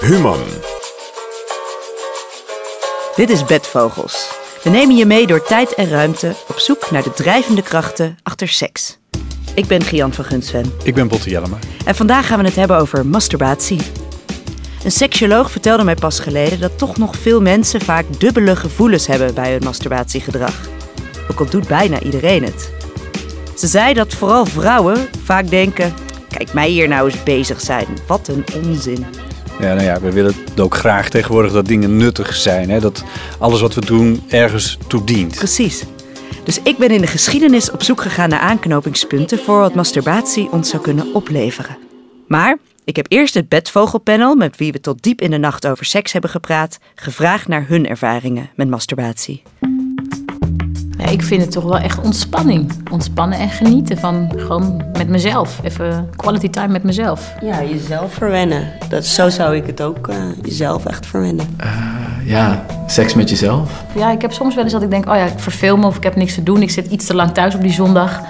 Human. Dit is Bedvogels. We nemen je mee door tijd en ruimte op zoek naar de drijvende krachten achter seks. Ik ben Gian van Gunsven Ik ben Botte Jellema. en vandaag gaan we het hebben over masturbatie. Een seksoloog vertelde mij pas geleden dat toch nog veel mensen vaak dubbele gevoelens hebben bij hun masturbatiegedrag. Ook al doet bijna iedereen het. Ze zei dat vooral vrouwen vaak denken: kijk mij hier nou eens bezig zijn. Wat een onzin. Ja, nou ja, we willen ook graag tegenwoordig dat dingen nuttig zijn. Hè? Dat alles wat we doen ergens toe dient. Precies. Dus ik ben in de geschiedenis op zoek gegaan naar aanknopingspunten voor wat masturbatie ons zou kunnen opleveren. Maar ik heb eerst het bedvogelpanel, met wie we tot diep in de nacht over seks hebben gepraat, gevraagd naar hun ervaringen met masturbatie. Ja, ik vind het toch wel echt ontspanning. Ontspannen en genieten van gewoon met mezelf. Even quality time met mezelf. Ja, jezelf verwennen. Dat, zo zou ik het ook eh, jezelf echt verwennen. Ja, seks met jezelf. Ja, ik heb soms wel eens dat ik denk, oh ja, ik verveel me of ik heb niks te doen. Ik zit iets te lang thuis op die zondag.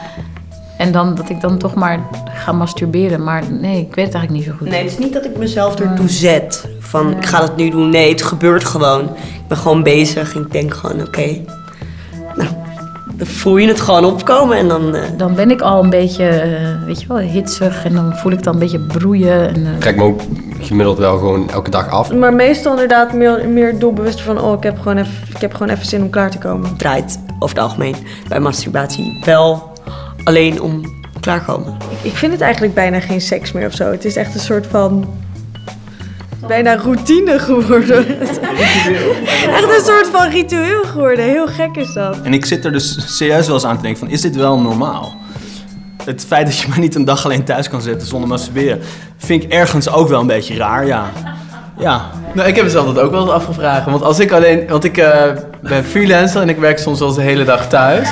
En dan dat ik dan toch maar ga masturberen. Maar nee, ik weet het eigenlijk niet zo goed. Nee, het is niet dat ik mezelf ertoe zet. Van, ik ga dat nu doen. Nee, het gebeurt gewoon. Ik ben gewoon bezig en ik denk gewoon, oké. Dan voel je het gewoon opkomen en dan... eh, Dan ben ik al een beetje, eh, weet je wel, hitsig. En dan voel ik dan een beetje broeien. En, eh, trek me ook gemiddeld wel gewoon elke dag af. Maar meestal inderdaad meer, meer doelbewust van... oh, ik heb, gewoon even, ik heb gewoon even zin om klaar te komen. draait over het algemeen bij masturbatie wel alleen om klaarkomen. Ik vind het eigenlijk bijna geen seks meer of zo. Het is echt een soort van... Bijna routine geworden. echt een soort van ritueel geworden. Heel gek is dat. En ik zit er dus serieus wel eens aan te denken van, is dit wel normaal? Het feit dat je maar niet een dag alleen thuis kan zitten zonder masturberen, vind ik ergens ook wel een beetje raar, ja. Ja, Nou, ik heb mezelf dat ook wel eens afgevraagd. Want als ik alleen, want ik eh, ben freelancer en ik werk soms wel eens de hele dag thuis.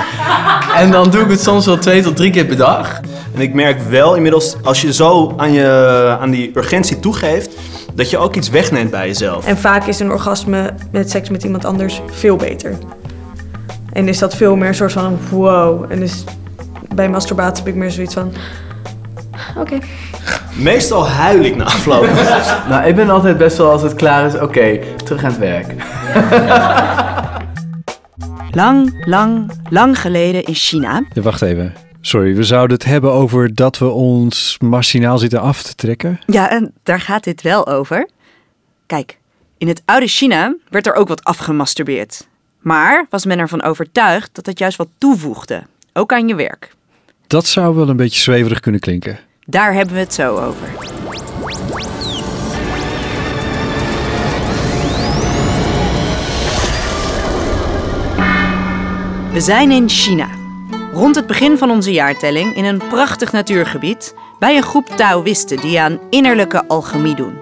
En dan doe ik het soms wel twee tot drie keer per dag. en ik merk wel inmiddels, als je zo aan, je, aan die urgentie toegeeft, dat je ook iets wegneemt bij jezelf. En vaak is een orgasme met seks met iemand anders veel beter. En is dat veel meer een soort van wow. En dus bij masturbatie heb ik meer zoiets van... Oké. Meestal huil ik na afloop. Nou, ik ben altijd best wel als het klaar is, oké, terug aan het werk. Lang, lang, lang geleden in China Ja, wacht even. Sorry, we zouden het hebben over dat we ons machinaal zitten af te trekken. Ja, en daar gaat dit wel over. Kijk, in het oude China werd er ook wat afgemasturbeerd. Maar was men ervan overtuigd dat het juist wat toevoegde, ook aan je werk. Dat zou wel een beetje zweverig kunnen klinken. Daar hebben we het zo over. We zijn in China. Rond het begin van onze jaartelling in een prachtig natuurgebied bij een groep Taoïsten die aan innerlijke alchemie doen.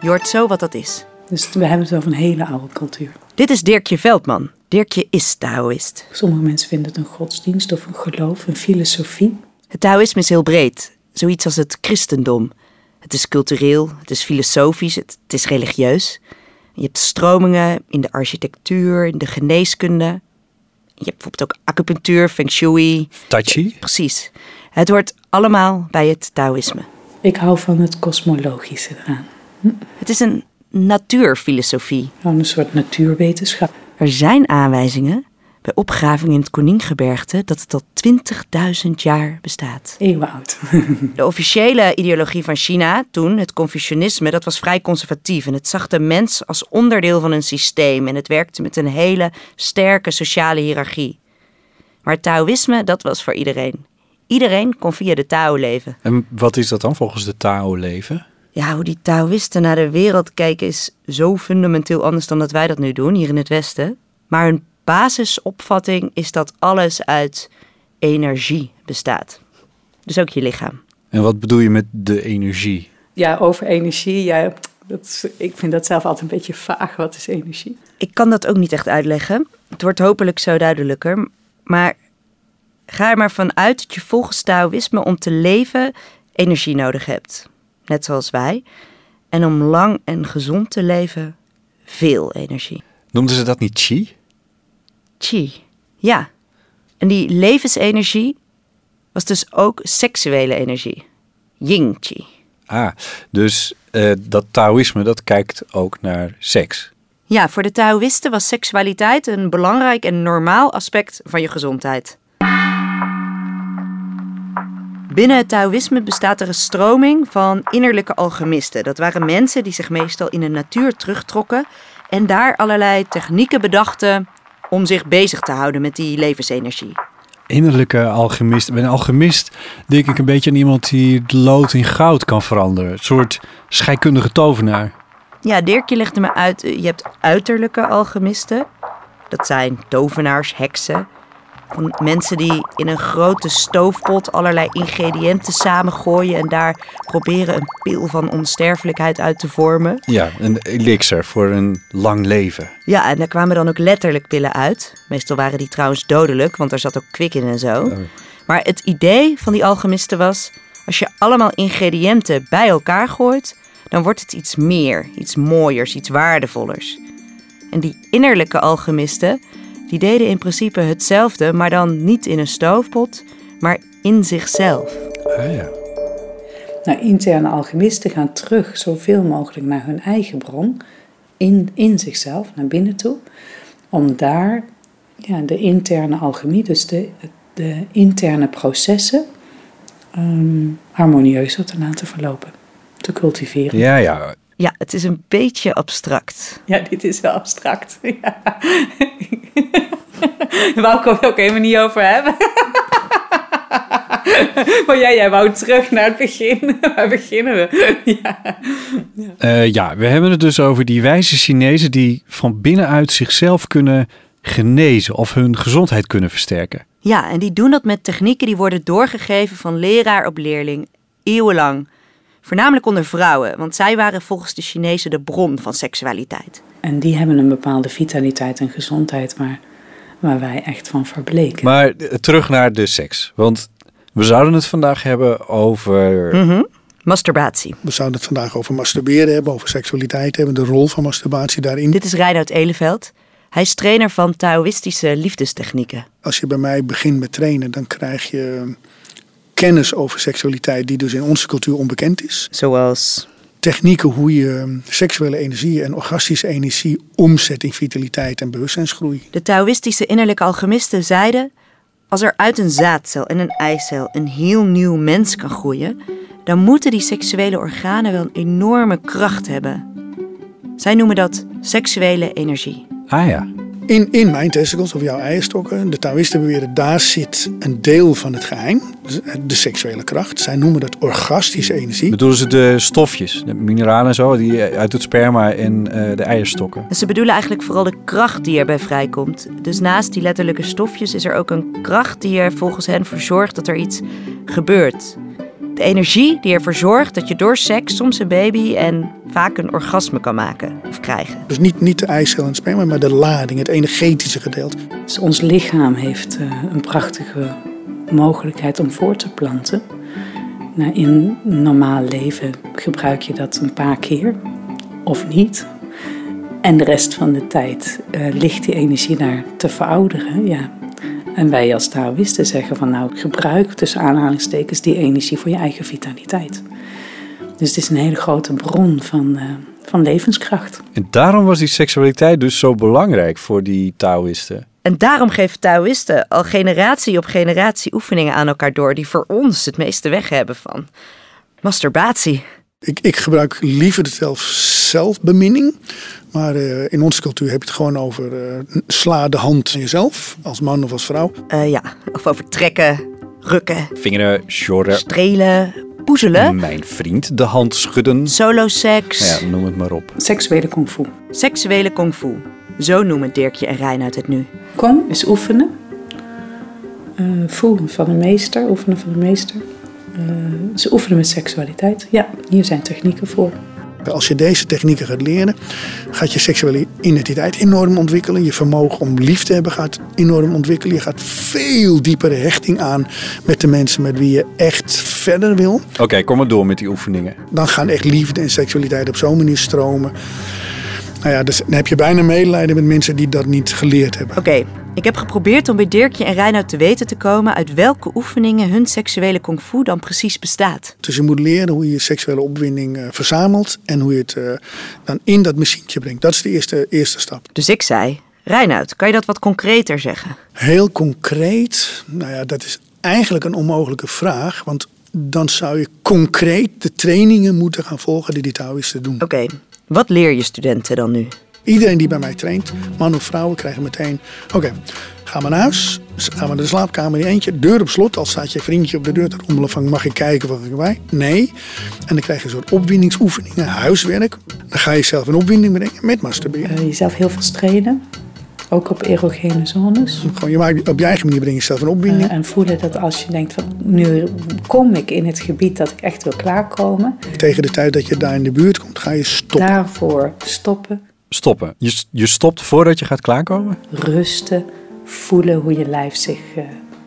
Je hoort zo wat dat is. Dus we hebben het over een hele oude cultuur. Dit is Dirkje Veldman. Dirkje is Taoïst. Sommige mensen vinden het een godsdienst of een geloof, een filosofie. Het Taoïsme is heel breed, zoiets als het christendom. Het is cultureel, het is filosofisch, het, het is religieus. Je hebt stromingen in de architectuur, in de geneeskunde. Je hebt bijvoorbeeld ook acupunctuur, feng shui. Tachi? Precies. Het hoort allemaal bij het Taoïsme. Ik hou van het kosmologische eraan. Het is een natuurfilosofie. Een soort natuurwetenschap. Er zijn aanwijzingen bij opgravingen in het Koningebergte dat het al 20.000 jaar bestaat. Eeuwenoud. De officiële ideologie van China, toen het Confucianisme, dat was vrij conservatief. En het zag de mens als onderdeel van een systeem. En het werkte met een hele sterke sociale hiërarchie. Maar het Taoïsme, dat was voor iedereen. Iedereen kon via de Tao leven. En wat is dat dan volgens de Tao-leven? Ja, hoe die Taoïsten naar de wereld kijken is zo fundamenteel anders dan dat wij dat nu doen, hier in het Westen. Maar hun basisopvatting is dat alles uit energie bestaat. Dus ook je lichaam. En wat bedoel je met de energie? Ja, over energie. Ja, dat is, ik vind dat zelf altijd een beetje vaag. Wat is energie? Ik kan dat ook niet echt uitleggen. Het wordt hopelijk zo duidelijker. Maar ga er maar vanuit dat je volgens Taoïsme om te leven energie nodig hebt. Net zoals wij. En om lang en gezond te leven, veel energie. Noemden ze dat niet chi? Chi. Ja. En die levensenergie was dus ook seksuele energie. Ying chi. Ah, dus eh, dat Taoïsme, dat kijkt ook naar seks. Ja, voor de Taoïsten was seksualiteit een belangrijk en normaal aspect van je gezondheid. Binnen het Taoïsme bestaat er een stroming van innerlijke alchemisten. Dat waren mensen die zich meestal in de natuur terugtrokken en daar allerlei technieken bedachten om zich bezig te houden met die levensenergie. Innerlijke alchemist. Bij een alchemist denk ik een beetje aan iemand die het lood in goud kan veranderen. Een soort scheikundige tovenaar. Ja, Dirkje legde me uit, eh, je hebt uiterlijke alchemisten. Dat zijn tovenaars, heksen. Van mensen die in een grote stoofpot allerlei ingrediënten samengooien... en daar proberen een pil van onsterfelijkheid uit te vormen. Ja, een elixir voor een lang leven. Ja, en daar kwamen dan ook letterlijk pillen uit. Meestal waren die trouwens dodelijk, want er zat ook kwik in en zo. Maar het idee van die alchemisten was... als je allemaal ingrediënten bij elkaar gooit... dan wordt het iets meer, iets mooiers, iets waardevollers. En die innerlijke alchemisten... die deden in principe hetzelfde... maar dan niet in een stoofpot, maar in zichzelf. Ah ja. Nou, interne alchemisten gaan terug zoveel mogelijk naar hun eigen bron, in, in zichzelf, naar binnen toe, om daar ja, de interne alchemie, dus de, de interne processen, ehm, harmonieuzer te laten verlopen, te cultiveren. Ja, ja. Ja, het is een beetje abstract. Ja, dit is wel abstract. Ja. Wou ik het ook helemaal niet over hebben. Maar ja, jij wou terug naar het begin. Waar beginnen we? Ja. Eh, ja, we hebben het dus over die wijze Chinezen die van binnenuit zichzelf kunnen genezen of hun gezondheid kunnen versterken. Ja, en die doen dat met technieken die worden doorgegeven van leraar op leerling, eeuwenlang. Voornamelijk onder vrouwen, want zij waren volgens de Chinezen de bron van seksualiteit. En die hebben een bepaalde vitaliteit en gezondheid waar, waar wij echt van verbleken. Maar eh, terug naar de seks. Want we zouden het vandaag hebben over. Mhm. Masturbatie. We zouden het vandaag over masturberen hebben, over seksualiteit hebben, de rol van masturbatie daarin. Dit is Reinoud Eleveld. Hij is trainer van Taoïstische liefdestechnieken. Als je bij mij begint met trainen, dan krijg je kennis over seksualiteit die dus in onze cultuur onbekend is. Zoals Technieken hoe je seksuele energie en orgastische energie omzet in vitaliteit en bewustzijnsgroei. de Taoïstische innerlijke alchemisten zeiden... als er uit een zaadcel en een eicel een heel nieuw mens kan groeien... dan moeten die seksuele organen wel een enorme kracht hebben. Zij noemen dat seksuele energie. Ah ja. In, in mijn testicles of jouw eierstokken, de Taoïsten beweren, daar zit een deel van het geheim, dus de seksuele kracht. Zij noemen dat orgastische energie. Bedoelen ze de stofjes, de mineralen en zo, die uit het sperma en eh, de eierstokken? En ze bedoelen eigenlijk vooral de kracht die erbij vrijkomt. Dus naast die letterlijke stofjes is er ook een kracht die er volgens hen voor zorgt dat er iets gebeurt. De energie die ervoor zorgt dat je door seks soms een baby en vaak een orgasme kan maken of krijgen. Dus niet, niet de eicel en het sperma, maar de lading, het energetische gedeelte. Dus ons lichaam heeft eh, een prachtige mogelijkheid om voor te planten. Nou, in normaal leven gebruik je dat een paar keer of niet. En de rest van de tijd eh, ligt die energie daar te verouderen. Ja. En wij als Taoïsten zeggen van nou gebruik tussen aanhalingstekens die energie voor je eigen vitaliteit. Dus het is een hele grote bron van, eh, van levenskracht. En daarom was die seksualiteit dus zo belangrijk voor die Taoïsten. En daarom geven Taoïsten al generatie op generatie oefeningen aan elkaar door die voor ons het meeste weg hebben van masturbatie. Ik, ik gebruik liever de zelf, zelfbeminning. Maar eh, in onze cultuur heb je het gewoon over eh, sla de hand aan jezelf, als man of als vrouw. Eh, ja, of over trekken, rukken, Vingeren, sjorren, strelen, poezelen, mijn vriend de hand schudden. solo seks, Nou ja, noem het maar op. Seksuele kung fu. seksuele kung fu. Zo noemen Dirkje en Reinoud het nu. Kong is oefenen. Eh fu van een meester, oefenen van een meester. Eh, ze oefenen met seksualiteit. Ja, hier zijn technieken voor. Als je deze technieken gaat leren, gaat je seksuele identiteit enorm ontwikkelen. Je vermogen om lief te hebben gaat enorm ontwikkelen. Je gaat veel diepere hechting aan met de mensen met wie je echt verder wil. Oké, kom maar door met die oefeningen. Dan gaan echt liefde en seksualiteit op zo'n manier stromen. Nou ja, dus dan heb je bijna medelijden met mensen die dat niet geleerd hebben. Oké, Ik heb geprobeerd om bij Dirkje en Reinoud te weten te komen uit welke oefeningen hun seksuele kung fu dan precies bestaat. Dus je moet leren hoe je je seksuele opwinding eh, verzamelt en hoe je het eh, dan in dat machientje brengt. Dat is de eerste, eerste stap. Dus ik zei, Reinoud, kan je dat wat concreter zeggen? Heel concreet, nou ja, dat is eigenlijk een onmogelijke vraag. Want dan zou je concreet de trainingen moeten gaan volgen die die Taoïsten doen. Oké, wat leer je studenten dan nu? Iedereen die bij mij traint, man of vrouwen, krijgen meteen... Oké, ga maar naar huis, ga maar naar de slaapkamer in eentje, deur op slot. Als staat je vriendje op de deur te rommelen van mag ik kijken, wat ik bij? Nee. En dan krijg je een soort opwindingsoefeningen, huiswerk. Dan ga je jezelf in opwinding brengen met masturberen. Uh, jezelf heel veel trainen. Ook op erogene zones. Gewoon, je maakt, op je eigen manier breng je jezelf in opwinding. Uh, en voelen dat als je denkt van nu kom ik in het gebied dat ik echt wil klaarkomen. Tegen de tijd dat je daar in de buurt komt, ga je stoppen. Daarvoor stoppen. Stoppen. Je, je stopt voordat je gaat klaarkomen? Rusten. Voelen hoe je lijf zich uh,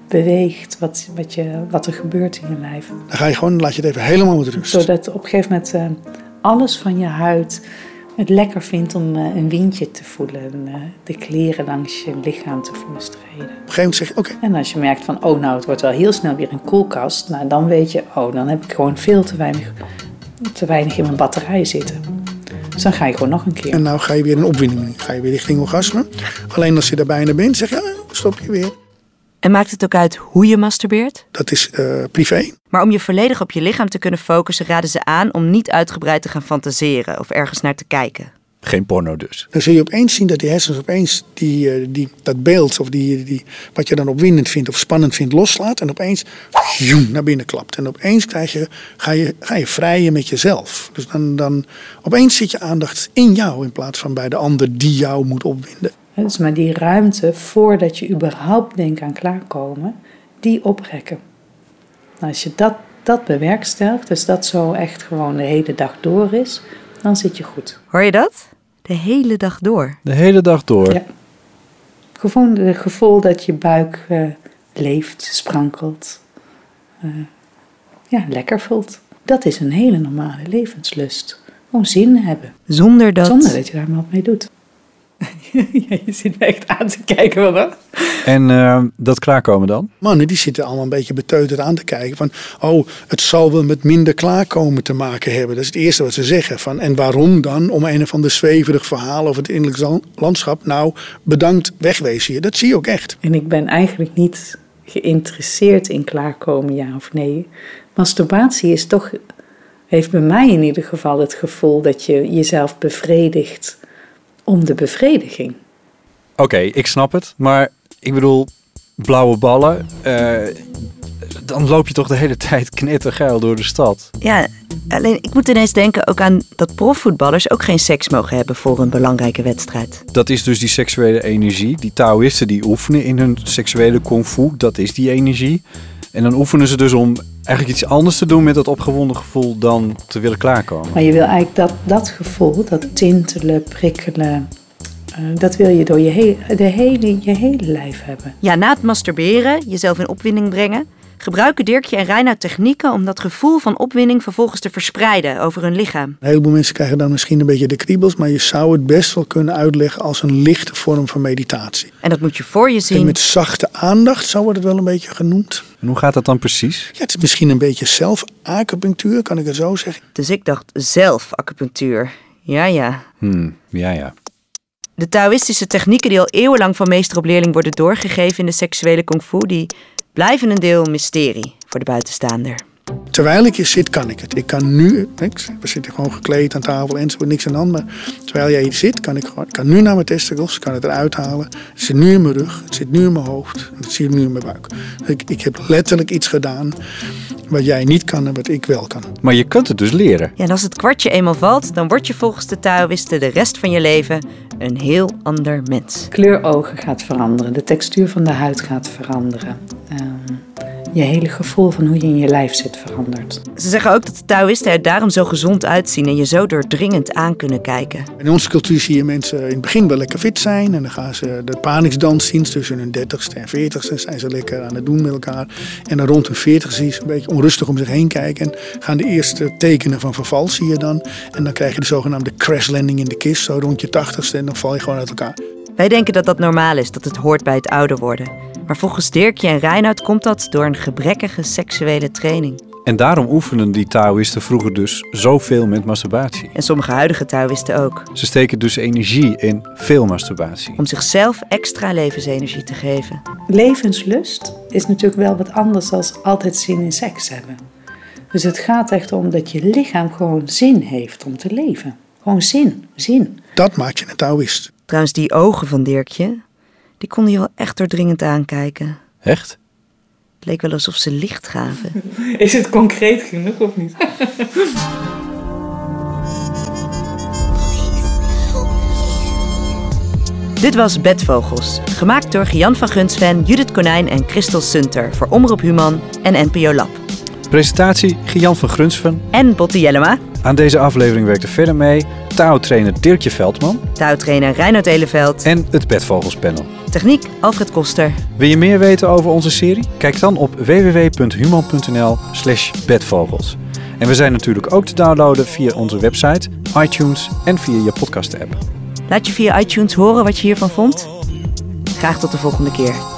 beweegt. Wat, wat, je, wat er gebeurt in je lijf. Dan ga je gewoon, laat je het even helemaal met rust. Zodat op een gegeven moment uh, alles van je huid het lekker vindt om uh, een windje te voelen. En, uh, de kleren langs je lichaam te voelen strijden. Op een gegeven moment zeg je, oké. En als je merkt van, oh nou, het wordt wel heel snel weer een koelkast. Nou, dan weet je, oh, dan heb ik gewoon veel te weinig, te weinig in mijn batterij zitten. Dus dan ga je gewoon nog een keer. En nou ga je weer in opwinding. Ga je weer richting orgasme. Alleen als je daar bijna bent, zeg je, ja, stop je weer. En maakt het ook uit hoe je masturbeert? Dat is uh, privé. Maar om je volledig op je lichaam te kunnen focussen, raden ze aan om niet uitgebreid te gaan fantaseren of ergens naar te kijken. Geen porno dus. Dan zul je opeens zien dat die hersens opeens die, uh, die, dat beeld of die, die, wat je dan opwindend vindt of spannend vindt loslaat. En opeens joem, naar binnen klapt. En opeens krijg je, ga, je, ga je vrijen met jezelf. Dus dan, dan opeens zit je aandacht in jou in plaats van bij de ander die jou moet opwinden. Dus maar die ruimte voordat je überhaupt denkt aan klaarkomen, die oprekken. Nou, als je dat, dat bewerkstelligt, dus dat zo echt gewoon de hele dag door is, dan zit je goed. Hoor je dat? De hele dag door. De hele dag door? Ja. Gewoon het gevoel dat je buik uh, leeft, sprankelt, uh, ja, lekker voelt. Dat is een hele normale levenslust. Gewoon zin hebben. Zonder dat... Zonder dat je daar maar wat mee doet. ja, je zit me echt aan te kijken. Wat en uh, dat klaarkomen dan? Mannen die zitten allemaal een beetje beteuterd aan te kijken. Van, oh, het zal wel met minder klaarkomen te maken hebben. Dat is het eerste wat ze zeggen. Van, en waarom dan? Om een of ander zweverig verhaal over het innerlijk landschap. Nou, bedankt, wegwezen je. Dat zie je ook echt. En ik ben eigenlijk niet geïnteresseerd in klaarkomen, ja of nee. Masturbatie is toch, heeft bij mij in ieder geval het gevoel dat je jezelf bevredigt om de bevrediging. Oké, okay, ik snap het. Maar ik bedoel, blauwe ballen. Uh, dan loop je toch de hele tijd knettergeil door de stad. Ja, alleen ik moet ineens denken ook aan dat profvoetballers ook geen seks mogen hebben voor een belangrijke wedstrijd. Dat is dus die seksuele energie. Die Taoïsten die oefenen in hun seksuele kung fu, dat is die energie. En dan oefenen ze dus om eigenlijk iets anders te doen met dat opgewonden gevoel dan te willen klaarkomen. Maar je wil eigenlijk dat, dat gevoel, dat tintelen, prikkelen, dat wil je door je, he de hele, je hele lijf hebben. Ja, na het masturberen, jezelf in opwinding brengen, gebruiken Dirkje en Reinoud technieken om dat gevoel van opwinding vervolgens te verspreiden over hun lichaam. Een heleboel mensen krijgen dan misschien een beetje de kriebels, maar je zou het best wel kunnen uitleggen als een lichte vorm van meditatie. En dat moet je voor je zien. En met zachte aandacht, zo wordt het wel een beetje genoemd. En hoe gaat dat dan precies? Ja, het is misschien een beetje zelfacupunctuur, kan ik het zo zeggen. Dus ik dacht zelfacupunctuur. Ja, ja. Hmm, ja, ja. De Taoïstische technieken die al eeuwenlang van meester op leerling worden doorgegeven in de seksuele kung fu, die blijven een deel mysterie voor de buitenstaander. Terwijl ik hier zit, kan ik het. Ik kan nu, we zitten gewoon gekleed aan tafel en zo, niks aan de hand. Maar terwijl jij hier zit, kan ik gewoon, ik kan nu naar mijn testicles, ik kan het eruit halen. Het zit nu in mijn rug, het zit nu in mijn hoofd, het zit nu in mijn buik. Ik, ik heb letterlijk iets gedaan wat jij niet kan en wat ik wel kan. Maar je kunt het dus leren. Ja, en als het kwartje eenmaal valt, dan word je volgens de Taoïsten de rest van je leven een heel ander mens. Kleur ogen gaat veranderen, de textuur van de huid gaat veranderen. Um, je hele gevoel van hoe je in je lijf zit verandert. Ze zeggen ook dat de Taoïsten er daarom zo gezond uitzien en je zo doordringend aan kunnen kijken. In onze cultuur zie je mensen in het begin wel lekker fit zijn en dan gaan ze de paniksdans zien tussen hun dertigste en veertigste zijn ze lekker aan het doen met elkaar. En dan rond hun veertigste zie je een beetje onrustig om zich heen kijken en gaan de eerste tekenen van verval zie je dan. En dan krijg je de zogenaamde crash landing in de kist, zo rond je tachtigste en dan val je gewoon uit elkaar. Wij denken dat dat normaal is, dat het hoort bij het ouder worden. Maar volgens Dirkje en Reinoud komt dat door een gebrekkige seksuele training. En daarom oefenen die Taoïsten vroeger dus zoveel met masturbatie. En sommige huidige Taoïsten ook. Ze steken dus energie in veel masturbatie. Om zichzelf extra levensenergie te geven. Levenslust is natuurlijk wel wat anders dan altijd zin in seks hebben. Dus het gaat echt om dat je lichaam gewoon zin heeft om te leven. Gewoon zin, zin. Dat maakt je een Taoïst. Trouwens, die ogen van Dirkje, die konden je wel echt doordringend aankijken. Echt? Het leek wel alsof ze licht gaven. Is het concreet genoeg of niet? Dit was Bedvogels, gemaakt door Gian van Gunsven, Judith Konijn en Christel Sunter voor Omroep Human en NPO Lab. Presentatie Gian van Grunsven. En Botte Jellema, Aan deze aflevering werkte verder mee Tao-trainer Dirkje Veldman touwtrainer Reinoud Eleveld, en het Bedvogelspanel. techniek Alfred Koster. Wil je meer weten over onze serie? Kijk dan op www.human.nl slash bedvogels. En we zijn natuurlijk ook te downloaden via onze website, iTunes en via je podcast app. Laat je via iTunes horen wat je hiervan vond. Graag tot de volgende keer.